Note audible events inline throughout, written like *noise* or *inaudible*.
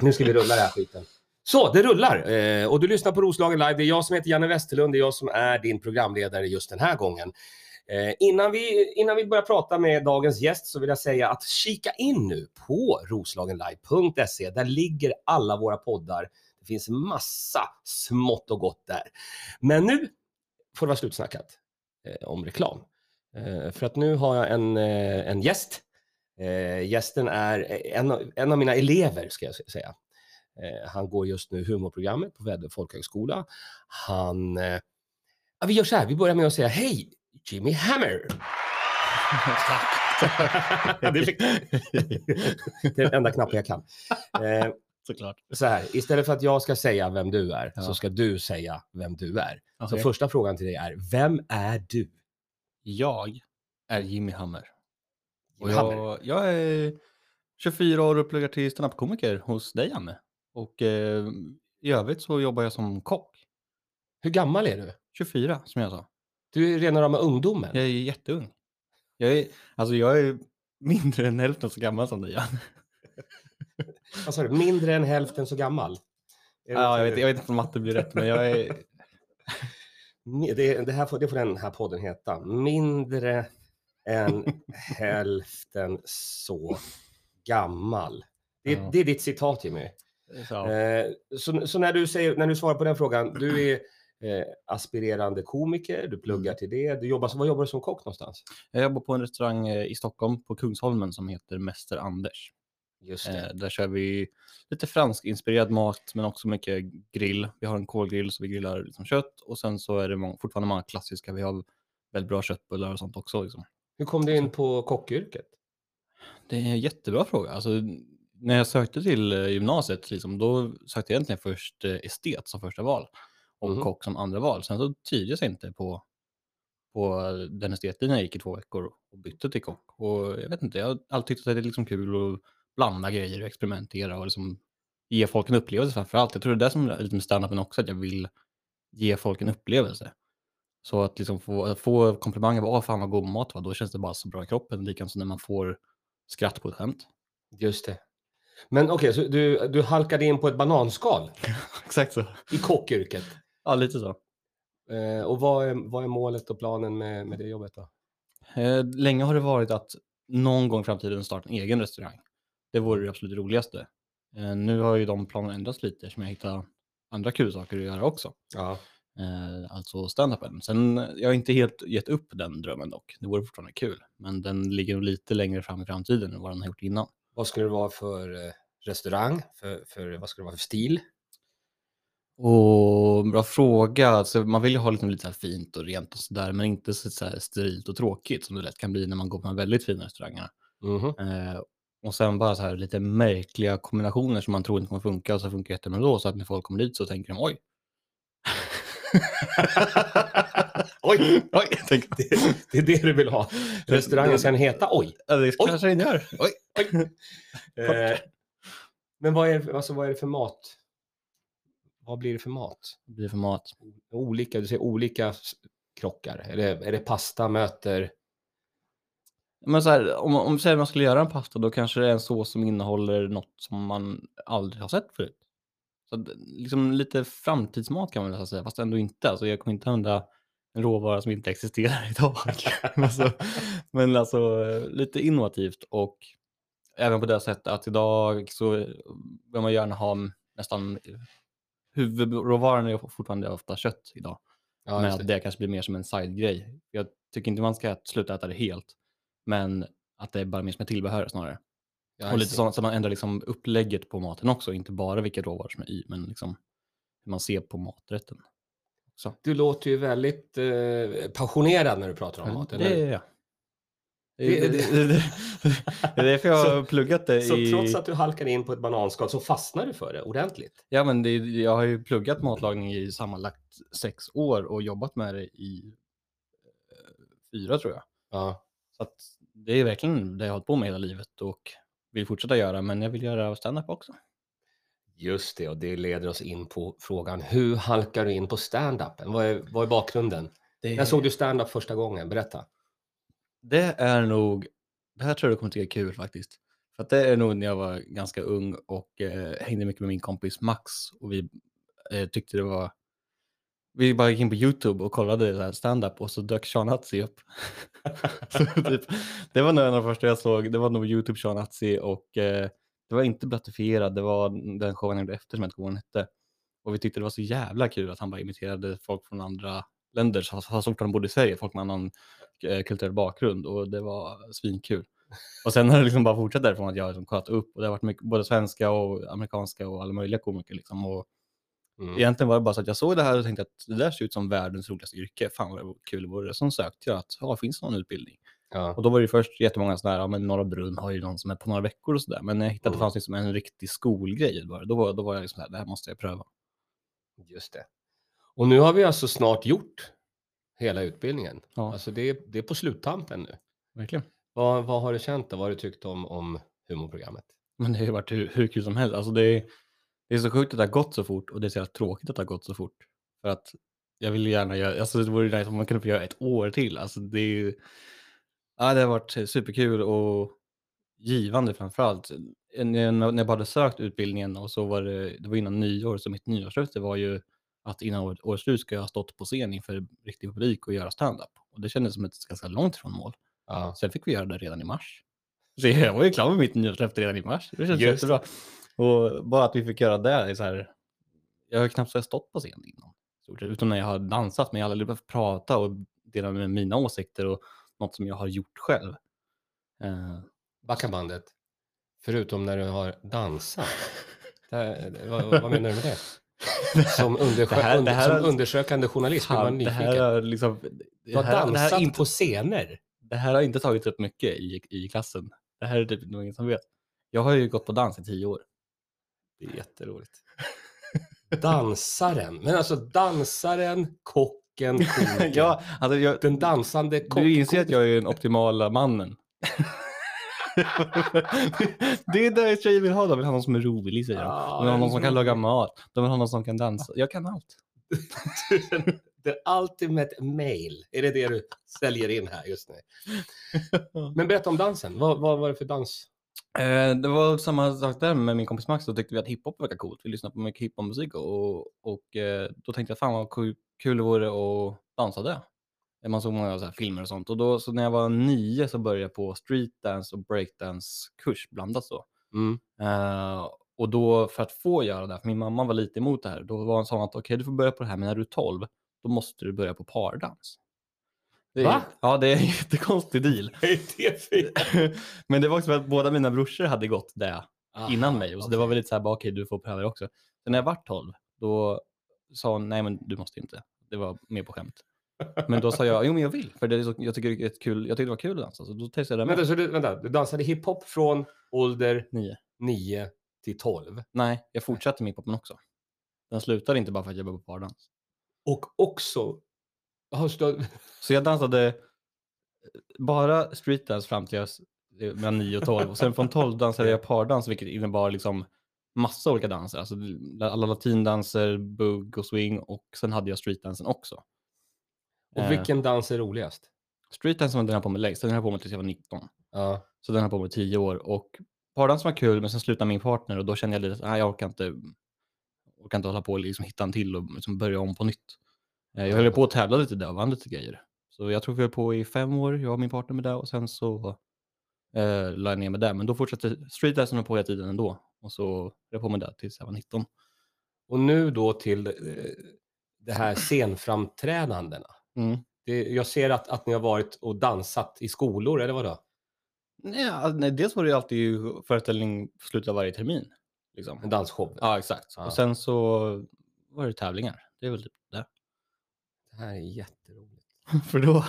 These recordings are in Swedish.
Nu ska vi rulla den här skiten. Så, det rullar! Eh, och du lyssnar på Roslagen Live. Det är jag som heter Janne Westerlund. Det är jag som är din programledare just den här gången. Eh, innan, vi, innan vi börjar prata med dagens gäst så vill jag säga att kika in nu på roslagenlive.se. Där ligger alla våra poddar. Det finns massa smått och gott där. Men nu får det vara slutsnackat eh, om reklam. Eh, för att nu har jag en, eh, en gäst. Eh, gästen är en, av- en av mina elever, ska jag säga. Eh, han går just nu humorprogrammet på Väddö folkhögskola. Han... Eh, ja, vi gör så här, vi börjar med att säga hej Jimmy Hammer! *laughs* det, fick... *laughs* det är den enda knappen jag kan. Eh, Såklart. så här, istället för att jag ska säga vem du är, Ja. så ska du säga vem du är. Så Okej. första frågan till dig är, vem är du? Jag är Jimmy Hammer. Och jag, jag är 24 år och pluggar till standup-komiker hos dig, Janne. Och eh, i övrigt så jobbar jag som kock. Hur gammal är du? 24, som jag sa. Du är rena rama ungdomen. Jag är jätteung. Jag är, alltså jag är mindre än hälften så gammal som dig, Janne. *laughs* Vad sa du? Mindre än hälften så gammal? Ja, jag, vet, jag vet inte om matte blir rätt, men jag är... *laughs* Det, det, här får, det får den här podden heta. Mindre än *laughs* hälften så gammal. Det, Ja. det är ditt citat Jimmy. Så, Eh, så, så när, du säger, när du svarar på den frågan, du är eh, aspirerande komiker, du pluggar till det. Du jobbar, vad jobbar du som kock någonstans? jag jobbar på en restaurang eh, i Stockholm på Kungsholmen som heter Mäster Anders. Just Eh, där kör vi lite fransk-inspirerad mat, men också mycket grill. Vi har en kolgrill så vi grillar liksom kött och sen så är det må- fortfarande många klassiska. Vi har väldigt bra köttbullar och sånt också. Liksom. Hur kom du in på kockyrket? Det är en jättebra fråga. Alltså, när jag sökte till eh, gymnasiet, liksom, då sökte jag egentligen först eh, estet som första val och Mhm. kock som andra val. Sen så trivdes jag inte på, på den estetlinjen jag gick i två veckor och bytte till kock. Och jag vet inte, jag har alltid tyckt att det är liksom kul att blanda grejer och experimentera och liksom ge folk en upplevelse framför allt. Jag tror det är det som är lite med standupen också, att jag vill ge folk en upplevelse. Så att liksom få, få komplimanger, åh fan vad god mat var, då känns det bara så bra i kroppen. Som när man får skratt på ett skämt. Just det. Men okej, så du, du halkade in på ett bananskal *laughs* Exakt så. i kockyrket. *laughs* Ja, lite så. Eh, och vad är, vad är målet och planen med, med det jobbet då? Eh, länge har det varit att någon gång i framtiden starta en egen restaurang. Det vore det absolut roligaste. Eh, nu har ju de planerna ändrats lite som jag hittar andra kul saker att göra också. Ja. Eh, alltså stand-upen. Sen, eh, jag har inte helt gett upp den drömmen dock. Det vore fortfarande kul. Men den ligger nog lite längre fram i framtiden än vad den har gjort innan. Vad skulle det vara för eh, restaurang? För, för, vad skulle det vara för stil? Och bra fråga. Alltså, man vill ju ha liksom lite så fint och rent och sådär, men inte så, så sterilt och tråkigt som det lätt kan bli när man går på här väldigt fina restaurangerna. Mhm. Eh, och sen bara så här lite märkliga kombinationer som man tror inte kommer funka och så funkar jättebra då. Så att när folk kommer dit så tänker de oj. *laughs* Oj, oj, tänk, det, det är det du vill ha. Restaurangen ska heta Oj. ja, det Oj. kanske den gör. Oj. Eh, men vad är, det- alltså, vad är det för mat? Vad blir det för mat? Vad blir det för mat? Olika, du säger olika krockar. Är det, är det pasta möter? Men så här, om, om säger man skulle göra en pasta då kanske det är en sås som innehåller något som man aldrig har sett förut. Så liksom lite framtidsmat kan man nästan säga, fast ändå inte. Alltså, jag kommer inte använda en råvara som inte existerar *laughs* idag. men, alltså, men alltså lite innovativt och även på det sättet att idag så vill man gärna ha nästan huvudråvaran är fortfarande ofta kött idag. Ja, men att det. det kanske blir mer som en side-grej. Jag tycker inte man ska sluta äta det helt, men att det är bara mer som ett tillbehör snarare. Ja, och lite det. så, man ändrar liksom upplägget på maten också, inte bara vilka råvaror som är i, men liksom hur man ser på maträtten. Så. Du låter ju väldigt eh, passionerad när du pratar om mat. det eller hur? är jag. Det, Det- det, det, det, det är därför jag har Så- pluggat det Så i... trots att du halkade in på ett bananskal så fastnar du för det ordentligt? Ja, men det, jag har ju pluggat matlagning i sammanlagt sex år och jobbat med det i eh, fyra tror jag. Ja. Så det är verkligen det jag har hållit på med hela livet och vill fortsätta göra, men jag vill göra stand-up också. Just det, och det leder oss in på frågan hur halkar du in på stand-upen? Vad är, vad är bakgrunden? Det, När såg du stand-up första gången? Berätta. det är nog, det här tror jag du kommer tycka är kul faktiskt. För det är nog när jag var ganska ung och eh, hängde mycket med min kompis Max och vi eh, tyckte det var vi bara gick in på YouTube och kollade här stand-up och så dök Sean Hatzi upp. *laughs* så typ, det var nog en av de första jag såg. Det var nog YouTube Sean Hatzi och eh, det var inte Blattifierad. Det var den showen han gjorde efter som jag inte kommer hette. Och vi tyckte det var så jävla kul att han bara imiterade folk från andra länder, så så fort han bodde i Sverige, folk med annan eh, kulturell bakgrund och det var svinkul. Och sen har det liksom bara fortsatt därifrån att jag har liksom kollat upp och det har varit mycket, både svenska och amerikanska och alla möjliga komiker liksom. Och Mm. Egentligen var det bara så att jag såg det här och tänkte att det där ser ut som världens roligaste yrke. Fan vad kul det vore. Sen sökte jag att, ja, finns det någon utbildning? Ja. Och då var det först jättemånga sådana här, ja men Norra Brunn har ju någon som är på några veckor och sådär. Men när jag hittade att det Mm. fanns liksom en riktig skolgrej, bara, då, var, då var jag liksom så här, det här måste jag pröva. Just det. Och nu har vi alltså snart gjort hela utbildningen. Ja, Alltså det är, det är på sluttampen nu. verkligen. Vad, vad har du känt då? Vad har du tyckt om, om humorprogrammet? Men det har ju varit hur, hur kul som helst. Alltså det, är, det är så sjukt att det har gått så fort och det är så jävla tråkigt att det har gått så fort. För att jag vill gärna göra, alltså det vore ju nice om man kunde få göra ett år till. Alltså det är ju, ja det har varit superkul och givande framförallt. När jag, bara hade sökt utbildningen och så var det, det var innan nyår, så mitt nyårslöfte var ju att innan året årets slut ska jag ha stått på scen inför riktig publik och göra stand-up. Och det kändes som ett ganska långt ifrån mål. Ja. Sen fick vi göra det redan i mars. Så jag var ju klar med mitt nyårslöfte redan i mars. Det känns Just jättebra. Och bara att vi fick göra det är så här. Jag har knappt så jag stått på scen innan. Utom när jag har dansat, men jag har aldrig behövt prata och dela med mina åsikter och något som jag har gjort själv. Eh, Backa bandet. Förutom när du har dansat. *laughs* Det, vad, vad menar du med det? *laughs* Som, undersö- Det här- det här som undersökande journalist blir man fan, det nyfiken. här liksom... du har här, här dansat inte, på scener. det här har inte tagit upp mycket i, i klassen. Det här är typ ingen som vet. Jag har ju gått på dans i tio år. Det är jätteroligt. Dansaren. Men alltså dansaren, kocken, *laughs* komikern. ja, alltså jag, Den dansande kock. Du inser att jag är den optimala mannen. det är det tjejer vill ha. De vill ha någon som är rolig säger de. De vill ha någon som kan laga mat. De vill ha någon som kan dansa. Jag kan allt. *laughs* The ultimate male. Är det det du säljer in här just nu? *laughs* Men berätta om dansen. Vad, vad var det för dans? Eh, det var samma sak där med min kompis Max. Då tyckte vi att hiphop verkar coolt. Vi lyssnade på mycket hiphopmusik och, och eh, då tänkte jag fan vad kul, kul det vore att dansa det. Man såg många så här filmer och sånt. Och då, så när jag var nio så började jag på streetdance och breakdance-kurs blandat så. Mm. Eh, och då för att få göra det, för min mamma var lite emot det här, då var hon sån att okej du får börja på det här, men när du är 12, då måste du börja på pardans. Det är, Va? Ja, det är en *laughs* jättekonstig deal. Det *laughs* men det var också för att båda mina brorsor hade gått det innan mig. Och så det var väl lite så här, okej du får pröva det också. Så när jag var 12, då sa hon, nej men du måste inte. Det var mer på skämt. Men då sa jag, jo men jag vill, för det är så, jag, tycker det är kul, jag tyckte det var kul att dansa. Så då testade jag det med. Vänta, så du, vänta, du dansade hiphop från ålder Nio. 9 till 12. Nej, jag fortsatte med hiphopen också. Den slutade inte bara för att jag var på pardans. Och också... Så jag dansade bara streetdance fram till jag s- eh, mellan 9 och 12. Och sen från 12 dansade jag pardans, vilket innebar liksom massa olika danser. Alltså alla latindanser, bugg och swing och sen hade jag streetdansen också. Och Eh, vilken dans är roligast? Streetdansen var den här på med längst, den här på med tills jag var 19. Ja. Så den här på med 10 år. Och pardansen var kul, men sen slutade min partner och då kände jag lite att jag orkar inte, orkar inte hålla på och liksom hitta en till och liksom börja om på nytt. Eh, Jag höll på att tävla lite där och vann lite grejer. Så jag tror vi höll på i fem år, jag och min partner med det och sen så eh, la jag ner med det. Men då fortsatte streetdansen på hela tiden ändå. Och så höll jag på med det tills jag var 19. Och nu då till eh, det här scenframträdandena. Mm. Det, jag ser att, att ni har varit och dansat i skolor, eller vadå? Nej, alltså, nej, dels var det ju alltid föreställning på slutet av varje termin. Liksom. En dansshow? Ja, exakt. Ja. Och sen så var det tävlingar. Det är väl typ det. Här är jätteroligt. *laughs* För då?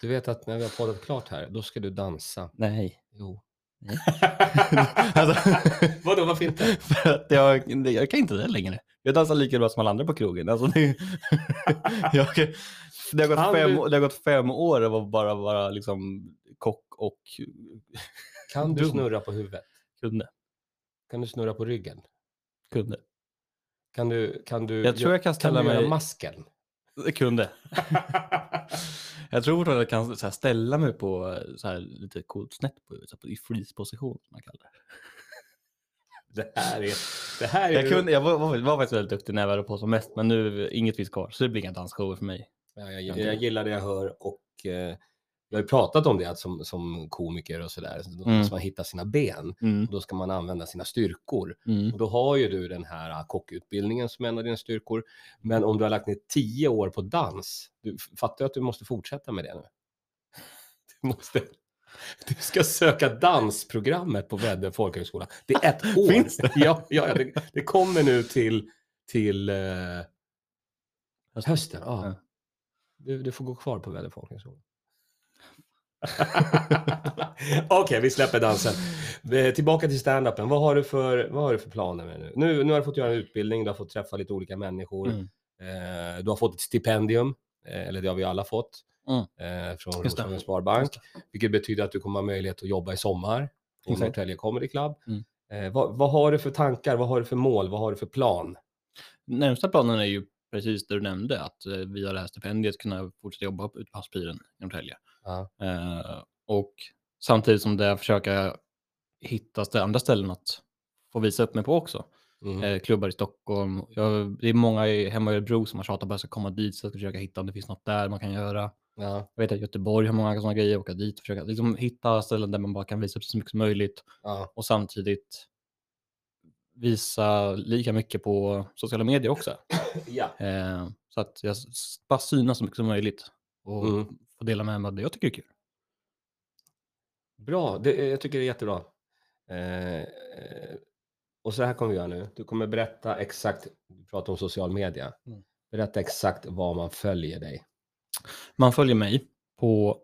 Du vet att när vi har poddat klart här, då ska du dansa. Nej. Jo. Nej. *laughs* alltså, *laughs* Vadå, varför inte? för att jag, jag kan inte det längre. Jag dansar lika bra som alla andra på krogen. Alltså, det, jag, det, har gått Kan fem, du- det har gått fem år av att bara vara liksom kock och Kan du snurra på huvudet? kunde. Kan du snurra på ryggen? kunde. Kan du, kan du, Jag tror jag kan kan ställa du göra mig... masken? Kunde. *laughs* Jag tror att jag kan så här, ställa mig på eh, så här, lite coolt snett på huvudet, i freeze-position som man kallar det. Det här är... Det här är Jag, kunde, jag var, var, var faktiskt väldigt duktig när jag var på som mest, men nu inget finns kvar, så det blir inga dansshower för mig. Ja, jag, jag gillar det jag hör och eh, jag har ju pratat om det att som, som komiker och sådär, så Mm. måste man hitta sina ben Mm. och då ska man använda sina styrkor. Mm. Och då har ju du den här ah, kockutbildningen som är en av dina styrkor. Men om du har lagt ner tio år på dans, du fattar du att du måste fortsätta med det nu? *laughs* Du måste... Du ska söka dansprogrammet på Väddö folkhögskola. Det är ett *laughs* år. Finns det? Ja, ja det, det kommer nu till, till eh, hösten. Ja. Du, du får gå kvar på Väddö folkhögskola. *laughs* Okej, vi släpper dansen. Eh, Tillbaka till stand-upen. Vad har du för, vad har du för planer med nu? nu? Nu har du fått göra en utbildning, du har fått träffa lite olika människor. Mm. Eh, du har fått ett stipendium, eh, eller det har vi alla fått, Mm. eh, från. Roslagens Sparbank. Vilket betyder att du kommer ha möjlighet att jobba i sommar på. Norrtälje Comedy Club. Mm. Vad, vad har du för tankar? Vad har du för mål? Vad har du för plan? Närmsta planen är ju precis det du nämnde, att via det här stipendiet kunna fortsätta jobba ute på havspiren i Norrtälje. Ja. Eh, och samtidigt som det försöka hitta andra ställen att få visa upp mig på också. Mm. Eh, klubbar i Stockholm. Jag, det är många i, hemma i Örebro som har tjatat på att jag ska komma dit, så jag ska försöka hitta om det finns något där man kan göra. Ja, Jag vet att Göteborg har många sådana grejer, åka dit och försöka liksom, hitta ställen där man bara kan visa upp sig så mycket som möjligt ja, och samtidigt visa lika mycket på sociala medier också. ja. Eh, så att jag bara synas så mycket som möjligt och Mm. Få dela med mig av det jag tycker är kul. Bra, det, jag tycker det är jättebra. Eh, eh, och så här kommer vi göra nu. Du kommer berätta exakt, du pratar om social media. Mm. Berätta exakt var man följer dig. Man följer mig på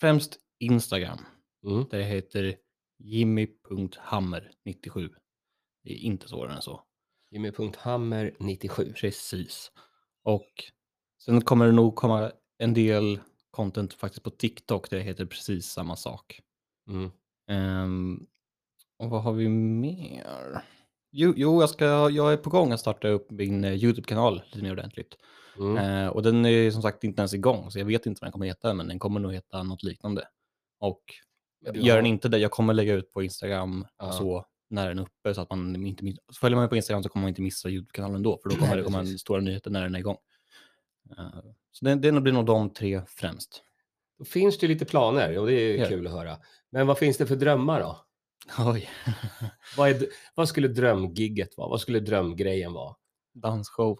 främst Instagram Mm. där det heter jimmy.hammer97. Det är inte svårare än så. Jimmy.hammer97. Precis. Och sen kommer det nog komma en del content faktiskt på TikTok där det heter precis samma sak. Mm. Ehm, och vad har vi mer? Jo, jo jag, ska, jag är på gång att starta upp min eh, YouTube-kanal lite mer ordentligt. Mm. Eh, och den är som sagt inte ens igång, så jag vet inte vad den kommer heta, men den kommer nog heta något liknande. Och du gör den inte det, jag kommer lägga ut på Instagram Ja. så när den är uppe, så att man inte Följer man på Instagram så kommer man inte missa YouTube-kanalen då, för då kommer Nej, det komma precis. stora nyheter när den är igång. Så det, det blir nog de tre främst. Då finns det ju lite planer och det är Ja. kul att höra. Men vad finns det för drömmar då? Oj, *laughs* Vad, är, vad skulle drömgigget vara? Vad skulle drömgrejen vara? dansshow.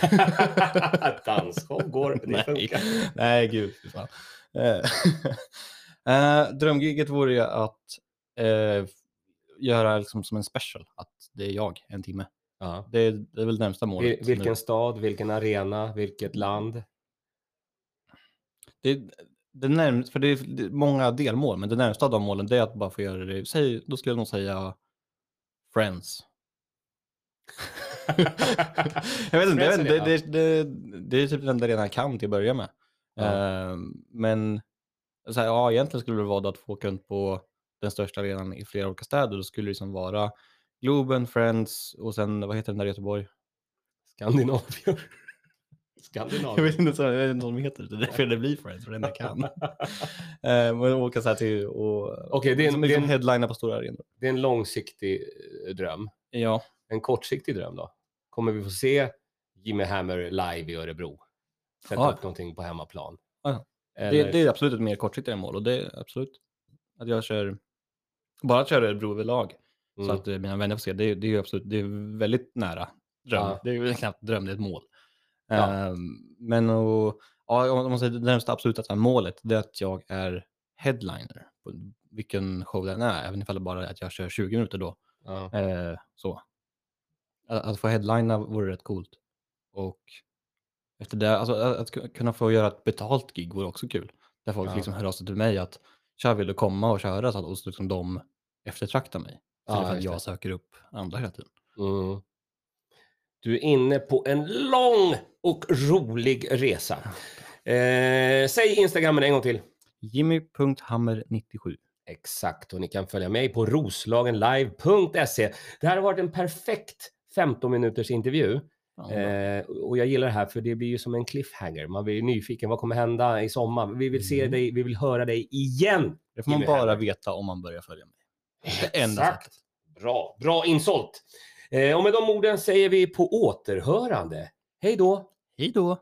*laughs* Dansshow går, det *laughs* Nej. funkar. Nej, gud. fan. Eh, drömgiget vore ju att eh, göra liksom som en special, att det är jag en timme. Ja. Det är, det är väl närmsta målet. Vil- Vilken nu. stad, vilken arena, vilket land? Det, det närm, för det är, många delmål, men det närmsta av de målen det är att bara få göra det. Säg, då skulle jag nog säga Friends. *laughs* jag vet inte, jag vet det, det, det, det är typ den enda arenan jag kan till att börja med. Ja. Eh, men så här, ja, egentligen skulle det vara att få åka runt på den största arenan i flera olika städer. Då skulle det liksom vara Globen, Friends och sen, vad heter den där i Göteborg? Skandinavium. *laughs* Jag vet inte, så- jag vet inte vad de heter, det är därför det blir Friends, för det enda jag kan. *laughs* Eh, Men åka så här till och Okej, det är en- som det är liksom en- headlina på stora arenor. Det är en långsiktig eh, dröm. Ja, En kortsiktig dröm då? Kommer vi få se Jimmy Hammer live i Örebro? Sätta Ja. upp någonting på hemmaplan? Ja. Eller, det, det är absolut ett mer kortsiktigt mål och det är absolut att jag kör, bara att köra Örebro överlag mm, så att eh, mina vänner får se, det, är- det är absolut, det är väldigt nära dröm. Ja. Det är knappt dröm, det är ett mål. Ja. Ehm, men och, ja, om man säger det närmsta absoluta målet, det är att jag är headliner på vilken show den är, även ifall det bara är att jag kör 20 minuter då. ja. Eh, så. Att, att få headlina vore rätt coolt. Och efter det, alltså att, att ku- kunna få göra ett betalt gig vore också kul. Där folk Ja. liksom hör av sig till mig att tja, vill du komma och köra så att och liksom de eftertraktar mig. Ja, för att jag det. söker upp andra hela tiden. Mm. Du är inne på en lång och rolig resa. Eh, säg Instagrammen en gång till. Jimmy.hammer97. Exakt, och ni kan följa mig på roslagenlive.se. Det här har varit en perfekt 15 minuters intervju. Eh, och jag gillar det här för det blir ju som en cliffhanger. Man blir nyfiken. Vad kommer hända i sommar? Vi vill se mm. dig, vi vill höra dig igen. Det får man bara veta om man börjar följa mig. Enda Exakt. Bra, bra insålt. Eh, och med de orden säger vi på återhörande. Hej då! Hej då!